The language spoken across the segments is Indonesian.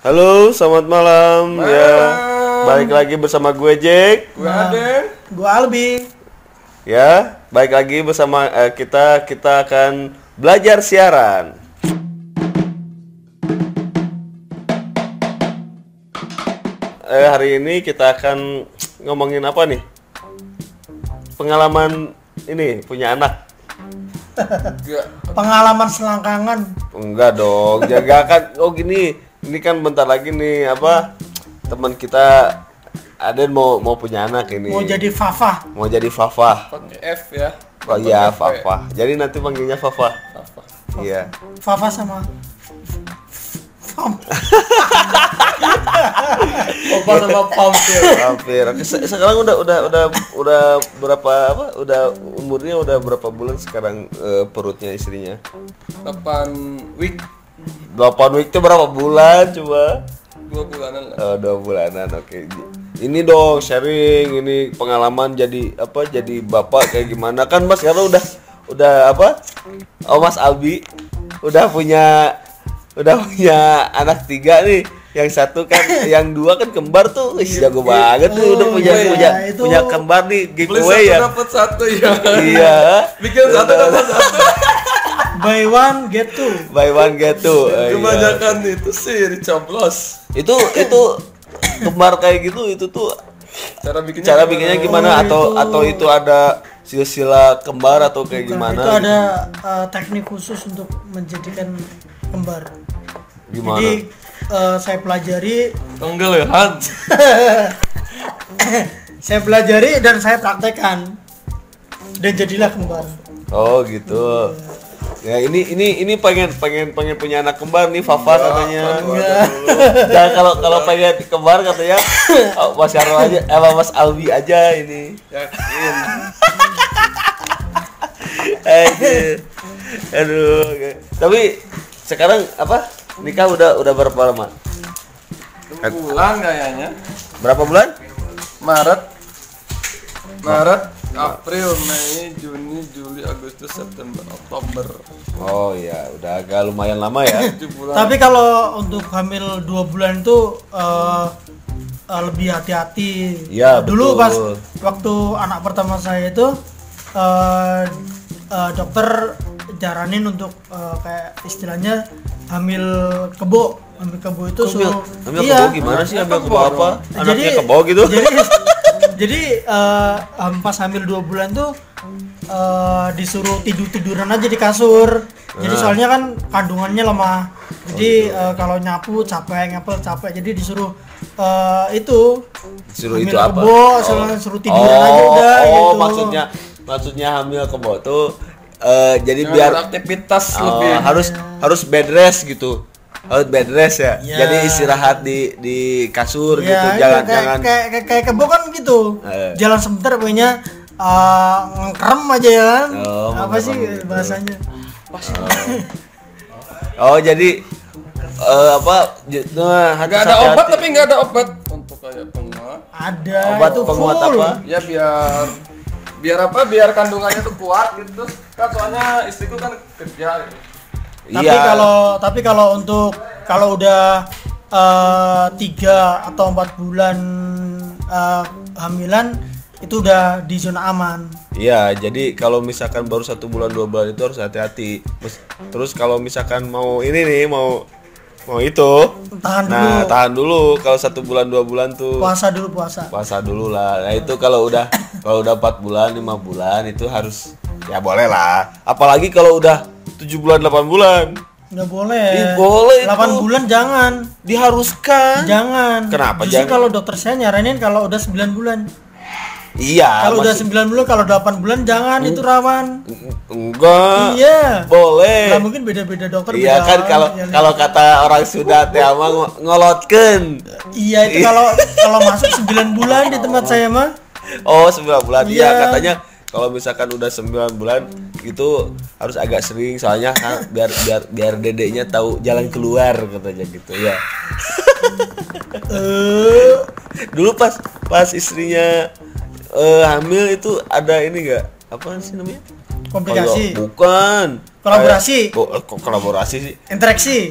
Halo, selamat malam. Malam. Ya, balik lagi bersama gue Jack. Gue Aden. Gua Albi. Ya, balik lagi bersama eh, kita. Kita akan belajar siaran. Eh, hari ini kita akan ngomongin apa nih? Pengalaman ini punya anak. Pengalaman selangkangan. Enggak dong, jaga kan. Oh gini, ini kan bentar lagi nih apa teman kita Aden mau mau punya anak ini. Mau jadi Fafa. mau jadi Fafa. Pakai F ya. Oh iya, Fafa. Jadi nanti panggilnya Fafa. ya. Fafa. Iya. Fafa sama Fam. Opa sama Pampir. Hampir. Se- Sekarang udah udah udah udah berapa apa? Udah umurnya udah berapa bulan sekarang eh, perutnya istrinya? 8 week. 8 week itu berapa bulan coba? Dua bulanan lah. Oh, dua bulanan. Oke. Ini dong sharing ini pengalaman jadi apa? Jadi bapak kayak gimana? Kan Mas karena udah udah apa? Oh Mas Albi udah punya udah punya anak tiga nih. Yang satu kan, yang dua kan kembar tuh, Ih, jago banget tuh udah punya iya, punya itu- punya kembar nih giveaway satu ya. dapat satu ya. Iya. Bikin satu dapat satu. Buy one get two. Buy one get two. Iya. Kebanyakan itu sih dicoblos. Itu itu kembar kayak gitu itu tuh Cara bikinnya cara gimana? bikinnya gimana Oh, atau itu- atau itu ada silsilah kembar atau kayak Bukan, gimana Itu ada uh, teknik khusus untuk menjadikan kembar. gimana Jadi uh, saya pelajari, Enggak ya, Hans. saya pelajari dan saya praktekkan. Dan jadilah kembar. oh gitu ya ini ini ini pengen pengen pengen punya anak kembar nih Fafa katanya dan kalau kalau pengen kembar katanya oh, Mas Karno aja eh Mas Albi aja ini Yakin. Aduh. Aduh. oke. Tapi sekarang apa? Nikah udah udah berapa lama? Bulan kayaknya. Berapa bulan? Maret. Maret, April, Mei, Juni, Juli, Agustus, September, Oktober. Oh iya, udah agak lumayan lama ya. Tapi kalau untuk hamil dua bulan itu uh, uh, lebih hati-hati. Iya, Dulu betul. pas waktu anak pertama saya itu uh, uh, dokter jaranin untuk uh, kayak istilahnya hamil kebo. Hamil kebo itu Ambil, suruh ambil iya. kebo gimana sih ambil Kebo kebo apa? Jadi Anaknya kebo gitu? Jadi jadi uh, um, pas hamil dua bulan tuh uh, disuruh tidur tiduran aja di kasur. Jadi Ah. soalnya kan kandungannya lemah. Jadi gitu. uh, kalau nyapu capek, ngapel capek. Jadi disuruh uh, itu Suruh hamil itu apa? kebo, suruh, suruh tiduran oh, aja udah oh, gitu. maksudnya maksudnya hamil kebo tuh eh, jadi Jangan biar aktivitas oh, lebih. harus harus bed rest gitu. Harus bed rest ya. Ya. Jadi istirahat di di kasur gitu. Ya, Jangan kayak, jangan kayak, kayak, kayak kebo kan gitu. Eh. Jalan sebentar pokoknya uh, ngkrem aja ya kan. Oh, apa sih gitu. bahasanya? Oh, jadi eh, apa? Nah, hati Gak ada obat tapi nggak ada obat untuk kayak penguat. Ada Obat itu penguat full. apa? Ya biar biar apa? Biar kandungannya tuh kuat gitu. Kan soalnya istriku kan kerja. Gitu. Tapi Iya. kalau tapi kalau untuk kalau udah eh, tiga atau empat bulan eh, hamilan itu udah di zona aman. Iya, jadi kalau misalkan baru satu bulan dua bulan itu harus hati-hati. Terus kalau misalkan mau ini nih mau mau itu, Tahan dulu. nah tahan dulu. Kalau satu bulan dua bulan tuh Puasa dulu puasa. puasa dulu lah. Nah itu kalau udah kalau udah empat bulan lima bulan itu harus ya boleh lah. Apalagi kalau udah tujuh bulan delapan bulan Nggak boleh. Ih, boleh 8 itu. bulan jangan. diharuskan. Jangan. Kenapa Justru jangan? kalau dokter saya nyaranin kalau udah 9 bulan. Iya. kalau udah 9 bulan, kalau 8 bulan jangan itu rawan. enggak. Iya. Boleh. Nah, mungkin beda-beda dokter Iya beda kan kalau ya, kalau kata orang Sunda teh mah ngo- ngolotkeun. Iya itu kalau kalau masuk 9 bulan di tempat saya mah Oh, 9 bulan. Iya, Iya. katanya kalau misalkan udah 9 bulan itu harus agak sering soalnya kan biar biar biar dedeknya tahu jalan keluar katanya gitu ya. eh Dulu pas pas istrinya eh, hamil itu ada ini enggak? Apa sih namanya? komplikasi, Kalau- bukan. Kolaborasi. Kayak- ko- kok kolaborasi sih. interaksi.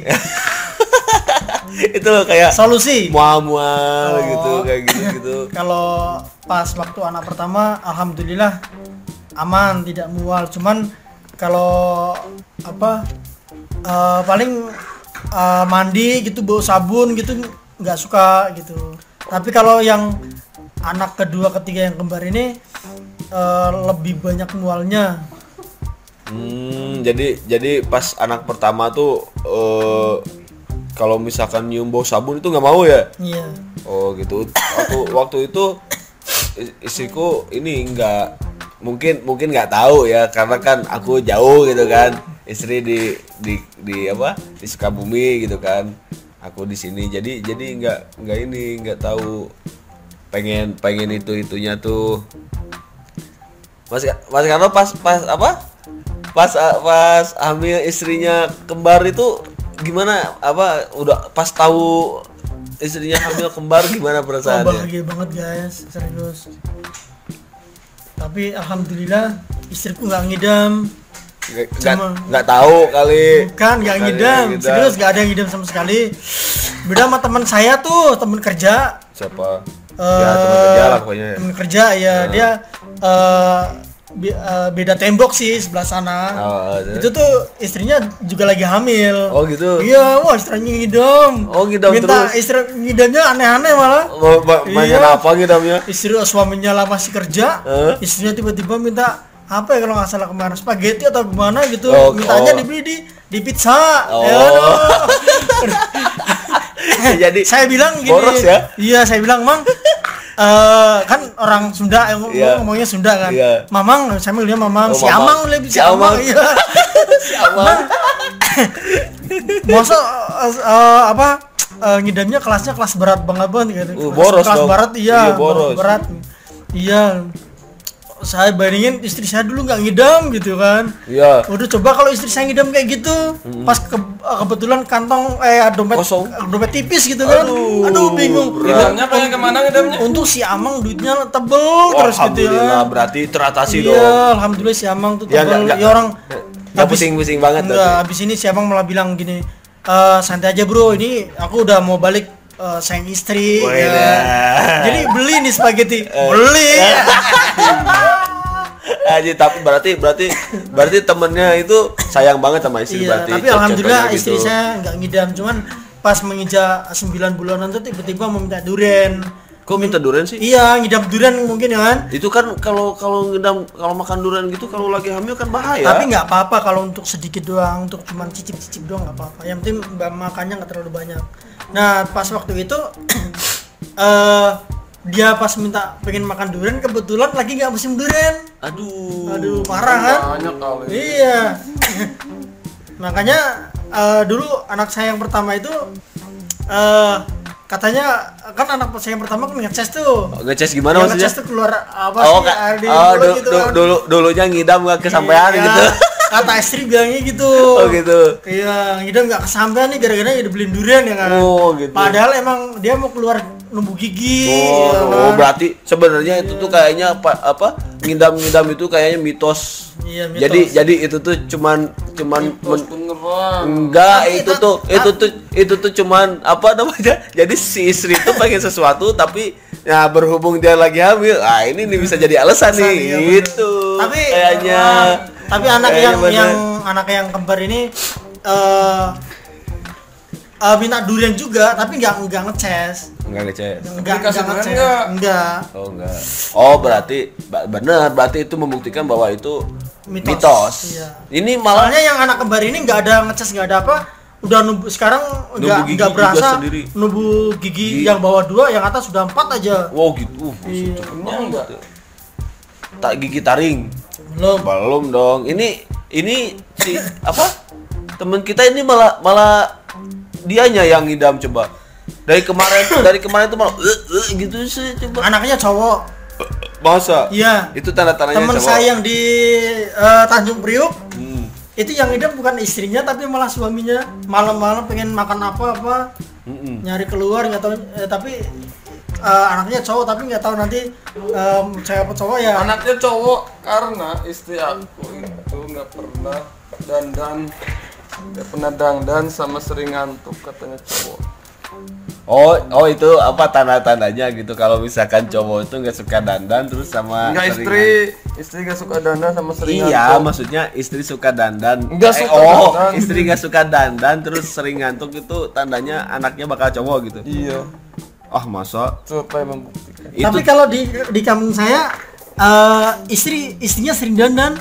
itu loh kayak solusi mual-mual Oh. gitu kayak gitu gitu kalau pas waktu anak pertama alhamdulillah aman tidak mual cuman kalau apa eh, paling eh, mandi gitu bau sabun gitu nggak suka gitu tapi kalau yang anak kedua ketiga yang kembar ini eh, lebih banyak mualnya Hmm, jadi jadi pas anak pertama tuh eh kalau misalkan nyium bau sabun itu nggak mau ya? iya Oh gitu. Waktu waktu itu is- istriku ini nggak mungkin mungkin nggak tahu ya karena kan aku jauh gitu kan. Istri di di di apa? Di Sukabumi gitu kan. Aku di sini. Jadi jadi nggak nggak ini nggak tahu pengen pengen itu itunya tuh. Mas Mas Karno pas pas apa? Pas pas hamil istrinya kembar itu gimana apa udah pas tahu istrinya hamil kembar gimana oh, perasaannya? bahagia banget guys serius tapi alhamdulillah istriku nggak ngidam Nggak tahu kali. Bukan, nggak ngidam. Serius nggak ada yang ngidam sama sekali. Beda sama teman saya tuh, teman kerja. Siapa? Eh, ya teman kerja lah pokoknya. ya. Teman kerja ya, dia eh, be- eh, beda tembok sih sebelah sana. Oh, terus? Itu tuh istrinya juga lagi hamil. Oh gitu. Iya, wah istrinya ngidam. Oh, ngidam Minta terus? istri ngidamnya aneh-aneh malah. Ma- mainan Iya. apa ngidamnya? Istri suaminya lah masih kerja, Eh? istrinya tiba-tiba minta apa ya kalau nggak salah kemarin spaghetti atau gimana gitu, Oh, mintanya oh. dibeli di di pizza. Oh. Ya. Jadi saya bilang gini, boros ya? Iya, saya bilang mang. Eh kan orang Sunda yang ngomong- Iya. ngomongnya Sunda kan. Iya. Mamang, saya manggilnya Mamang. Oh, si Mamang. Amang lebih si Si Amang. Iya. si Amang. Masa eh, eh, apa eh, ngidamnya kelasnya kelas berat banget banget gitu. Uh, Kelas- boros kelas dong. berat iya, Iya, boros. berat. Iya. Saya bandingin istri saya dulu nggak ngidam gitu kan. Iya. Udah coba kalau istri saya ngidam kayak gitu, pas ke- eh, kebetulan kantong eh dompet Kosong. dompet tipis gitu kan. Aduh, Aduh, bingung. Ngidamnya pengen ke mana ngidamnya? Untuk si Amang duitnya tebel terus gitu ya. Alhamdulillah berarti teratasi Iya, dong. alhamdulillah si Amang tuh Ya, tebel. nggak- ya orang Nggak pusing-pusing banget Enggak, habis ini si Amang malah bilang gini, "Eh, santai aja bro, ini aku udah mau balik eh, sayang istri. Wih, ya. dah. Jadi beli nih spaghetti, Eh. beli. Aja tapi berarti berarti berarti temennya itu sayang banget sama istri iya, berarti. tapi alhamdulillah gitu. istri saya nggak ngidam, cuman pas menginjak 9 bulanan tuh tiba-tiba meminta duren. Kok minta durian sih? Iya, ngidam duren mungkin ya kan. Itu kan kalau kalau ngedam kalau makan durian gitu kalau lagi hamil kan bahaya. Tapi nggak apa-apa kalau untuk sedikit doang, untuk cuman cicip-cicip doang nggak apa-apa. Yang penting mbak makannya nggak terlalu banyak. Nah pas waktu itu eh dia pas minta pengen makan durian kebetulan lagi nggak musim durian. Aduh. Aduh parah kan? Banyak kali. Iya. Makanya eh, dulu anak saya yang pertama itu eh katanya kan anak saya yang pertama kan ngeces tuh. Ngeces gimana Yang maksudnya? ngeces tuh keluar apa Oh, sih Kak. air di oh mulut du- gitu kan. dulu dulunya ngidam nggak kesampaian Iya, gitu. Kata istri bilangnya gitu. Oh gitu. Iya, ngidam nggak kesampaian nih gara-gara udah beliin durian ya kan. Oh, gitu. Padahal emang dia mau keluar numbuh gigi. Oh, ya oh, kan? berarti sebenarnya itu tuh kayaknya apa apa ngidam-ngidam itu kayaknya mitos. Iya, mitos. Jadi jadi itu tuh cuman cuman Terus men- enggak Tapi itu itu- tuh itu tuh itu tuh cuman apa namanya? Jadi si istri tuh pengen sesuatu tapi ya berhubung dia lagi hamil, ah ini nih bisa jadi alasan nih Iya, gitu. Tapi kayaknya tapi anak Kayaknya yang bener. yang anak yang kembar ini eh eh, minta durian juga tapi nggak nggak ngeces. Enggak Dikasih enggak durian ngeces. nggak? Enggak. Oh enggak. Oh berarti benar berarti itu membuktikan bahwa itu Mitos. mitos. Iya. Ini malah Soalnya yang anak kembar ini nggak ada ngeces nggak ada apa udah nubu sekarang nggak nggak berasa sendiri. nubu gigi Gigi. yang bawah dua yang atas sudah empat aja wow gitu. Uh, Iya. enggak. Tak gigi taring. belum Belum dong. Ini ini si apa? Temen kita ini malah malah dianya yang ngidam coba. Dari kemarin dari kemarin tuh malah "Eh, eh," gitu sih coba. anaknya cowok Masa? iya Itu tanda tandanya teman saya yang di eh, Tanjung Priuk Hmm. itu yang ngidam bukan istrinya tapi malah suaminya malam-malam pengen makan apa-apa Mm-mm. nyari keluar nggak tahu eh, tapi eh, anaknya cowok tapi nggak tahu nanti eh, cewek apa cowok ya Anaknya cowok karena istri aku itu nggak pernah dandan nggak pernah dandan sama sering ngantuk katanya cowok. Oh, oh itu apa tanda-tandanya gitu kalau misalkan cowok itu nggak suka dandan terus sama Enggak istri, istri gak suka dandan sama sering Iya, ngantuk. maksudnya istri suka dandan. Nggak suka oh, dandan. istri nggak suka dandan terus sering ngantuk itu tandanya anaknya bakal cowok gitu. Iya, Ah, masa? coba membuktikan. Itu Tapi kalau di di kampung saya eh, istri istrinya sering dandan.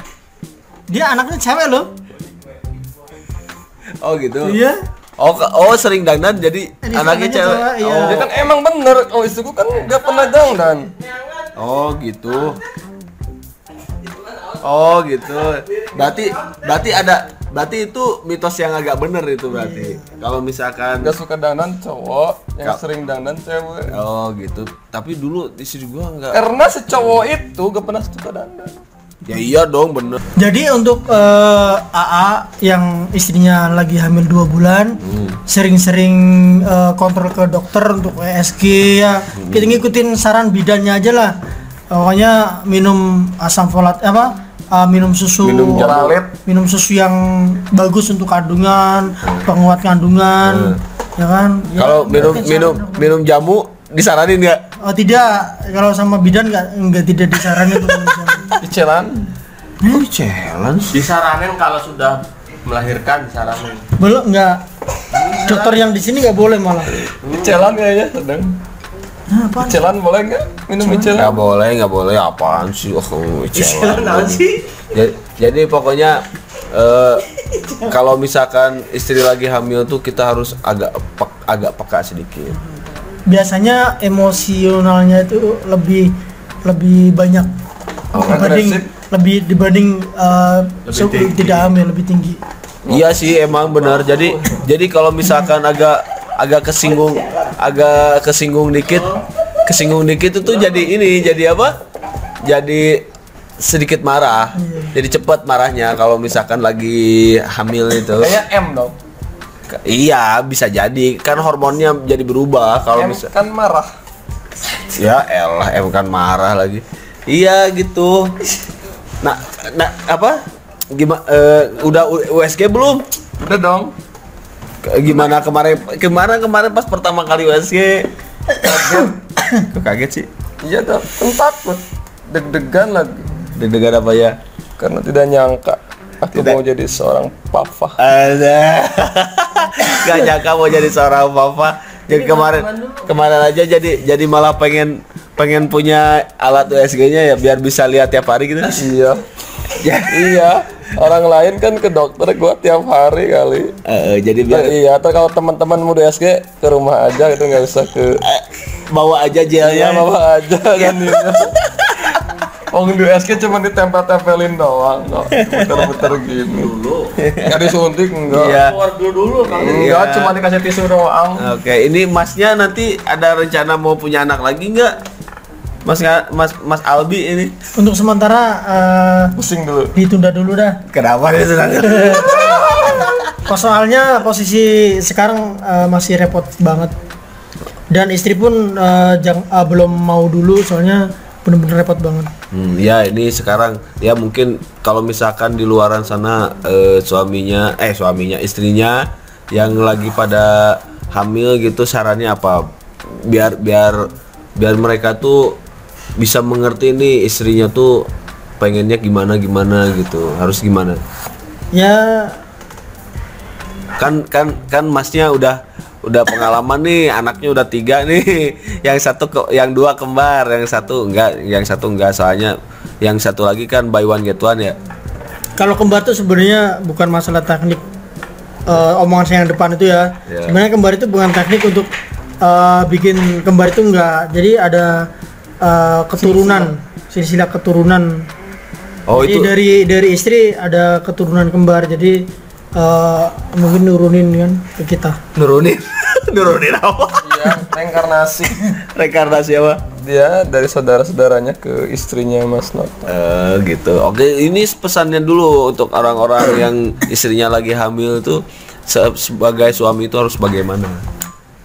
Dia anaknya cewek loh. Oh gitu. Iya. Oh, oh sering dandan jadi Jadi anaknya cewek. cewek, iya. Ya kan emang bener, oh istriku kan gak pernah dandan. Oh, oh gitu. Oh gitu. Berarti berarti ada berarti itu mitos yang agak bener itu berarti. Kalau misalkan Gak suka dandan cowok, yang Kak. sering dandan cewek. Oh gitu. Tapi dulu istri gua enggak. Karena si cowok itu gak pernah suka dandan. Ya iya dong bener. Jadi untuk eh, AA yang istrinya lagi hamil dua bulan, sering-sering eh, kontrol ke dokter untuk ESG ya. Kita ngikutin saran bidannya aja lah. Pokoknya minum asam folat apa? eh, minum susu Minum jamu. Ralit. minum susu yang bagus untuk kandungan, penguat kandungan, ya kan? Ya, Kalau minum minum saran. minum jamu disaranin nggak? Oh tidak, kalau sama bidan nggak nggak tidak disaranin. Dicelan. Oh, challenge. Disaranin kalau sudah melahirkan disaranin. Belum nggak. Dokter yang di sini nggak boleh malah. Dicelan kayaknya sedang. Nah, apa? Dicelan boleh nggak? Minum Nggak dicelan. boleh, nggak boleh apaan sih? Oh, challenge. sih? jadi, jadi pokoknya eh, kalau misalkan istri lagi hamil tuh kita harus agak pek- agak peka sedikit. Biasanya emosionalnya itu lebih lebih banyak Oh, dibanding lebih dibanding eh, se- tinggi. tidak hamil lebih tinggi. Iya sih emang benar. Jadi jadi kalau misalkan agak agak kesinggung agak kesinggung dikit kesinggung dikit itu jadi ini jadi apa? Jadi sedikit marah. Jadi cepat marahnya kalau misalkan lagi hamil itu. Kayaknya M dong. Iya, bisa jadi. Kan hormonnya jadi berubah kalau M misal kan marah. Ya elah, em kan marah lagi. Iya gitu. Nah, nah apa? Gimana udah U- USG belum? Udah dong. Gimana kemarin kemarin kemarin pas pertama kali USG? Kok kaget sih? Iya dong. Takut. Deg-degan lagi. Deg-degan apa ya? Karena tidak nyangka aku Tidak. mau jadi seorang papa. Ada. Gak nyangka mau jadi seorang papa. Jadi kemarin kemarin aja jadi jadi malah pengen pengen punya alat USG-nya ya biar bisa lihat tiap hari gitu. Iya. Ya. iya. Orang lain kan ke dokter gua tiap hari kali. Eh, jadi biar Nah, iya, atau kalau teman-teman muda SG ke rumah aja gitu nggak usah ke eh, bawa aja Iya, gelnya. bawa aja kan ini. Wong di SG cuma ditempel-tempelin doang kok. Puter-puter gini. Dulu. Enggak disuntik enggak. Iya. Keluar dulu dulu kan. Enggak, Iya. cuma dikasih tisu doang. Oke, ini masnya nanti ada rencana mau punya anak lagi nggak? Mas Mas Mas Albi ini. Untuk sementara eh, Pusing dulu. ditunda dulu dah. Kenapa sedang? Kok soalnya posisi sekarang eh, masih repot banget. Dan istri pun eh, jang- eh, belum mau dulu soalnya bener-bener repot banget. Hmm, ya ini sekarang ya mungkin kalau misalkan di luaran sana eh, suaminya eh suaminya istrinya yang lagi pada hamil gitu sarannya apa? Biar biar biar mereka tuh bisa mengerti nih istrinya tuh pengennya gimana gimana gitu. Harus gimana? Ya kan kan kan masnya udah udah pengalaman nih anaknya udah tiga nih yang satu ke, yang dua kembar yang satu enggak yang satu enggak soalnya yang satu lagi kan buy one get one ya kalau kembar tuh sebenarnya bukan masalah teknik eh, omongan saya yang depan itu ya. Ya. Sebenarnya kembar itu bukan teknik untuk eh, bikin kembar itu enggak. Jadi ada eh, keturunan, silsilah keturunan. oh jadi itu dari dari istri ada keturunan kembar. Jadi eh, mungkin nurunin kan ke kita. nurunin nurunin apa Iya, reinkarnasi. rekarnasi apa Dia dari saudara-saudaranya ke istrinya Mas Not. Eh, gitu oke ini pesannya dulu untuk orang-orang yang istrinya lagi hamil tuh se- sebagai suami itu harus bagaimana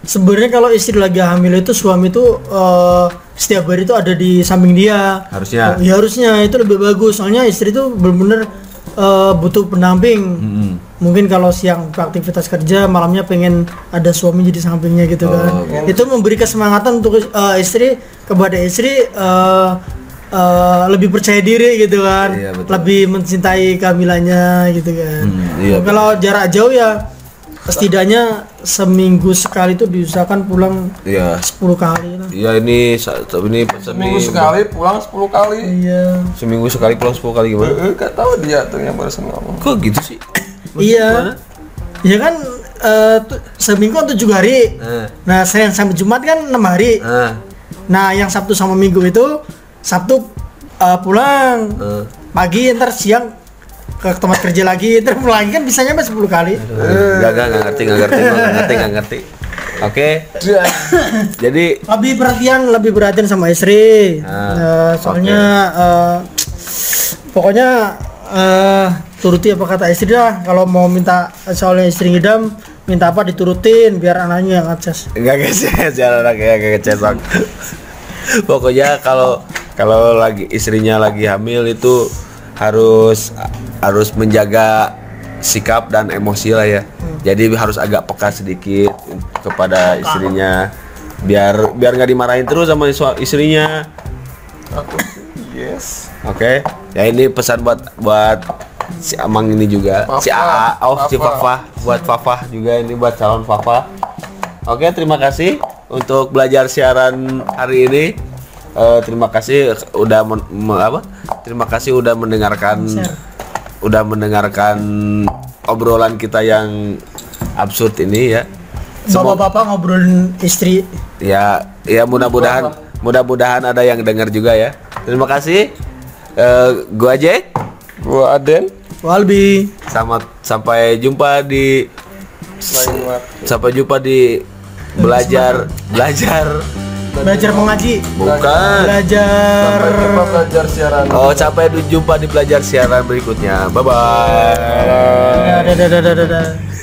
Sebenarnya kalau istri lagi hamil itu suami itu eh, setiap hari itu ada di samping dia. Harusnya. Ya harusnya itu lebih bagus. Soalnya istri itu benar-benar eh, butuh pendamping. Hmm. mungkin kalau siang aktivitas kerja malamnya pengen ada suami jadi sampingnya gitu kan itu memberi kesemangatan untuk eh, istri kepada istri eh, eh, lebih percaya diri gitu kan Iya, betul. lebih mencintai kehamilannya gitu kan iya, kalau jarak jauh ya setidaknya seminggu sekali itu diusahakan pulang Iya. 10 kali lah Iya ini ini Seminggu seminggu sekali pulang 10 kali. iya seminggu sekali pulang 10 kali gimana? Eh, gak tahu dia tuh yang barusan ngomong. Kok gitu sih? iya ya kan eh, tu- seminggu kan tujuh hari Eh, nah Senin sampai Jumat kan enam hari eh, nah yang Sabtu sama Minggu itu Sabtu eh, pulang eh. pagi ntar siang ke tempat kerja lagi ntar pulang lagi kan bisa nyampe 10 kali. Gak, gak, gak ngerti, gak ngerti, gua gak ngerti, gak ngerti. Oke, jadi lebih perhatian lebih perhatian sama istri. Ah, Eh, soalnya eh, pokoknya eh, turuti apa kata istri lah kalau mau minta soalnya istri ngidam minta apa diturutin biar anaknya yang ngecas. Nggak kecet jalan kayak gak kecesok. Pokoknya kalau kalau lagi istrinya lagi hamil itu harus harus menjaga sikap dan emosi lah ya. Jadi harus agak peka sedikit kepada istrinya biar biar nggak dimarahin terus sama istrinya. yes. Oke, ya ini pesan buat buat si Amang ini juga, si Fafa. AA, oh si Fafa. Fafa, buat Fafa juga ini buat calon Fafa. Oke, terima kasih untuk belajar siaran hari ini. Eh, terima kasih udah men- apa? Terima kasih udah mendengarkan, Share. Udah mendengarkan obrolan kita yang absurd ini ya. bapak-bapak ngobrolin istri Ya, ya mudah-mudahan mudah-mudahan ada yang dengar juga ya. Terima kasih. Eh, gua Jack. Gua Aden Walbi Selamat sampai jumpa di sampai jumpa di belajar belajar belajar mengaji. Bukan. Belajar. Sampai jumpa belajar siaran. oh sampai jumpa di belajar siaran berikutnya. Bye bye Dadah, dadah, dadah, dadah.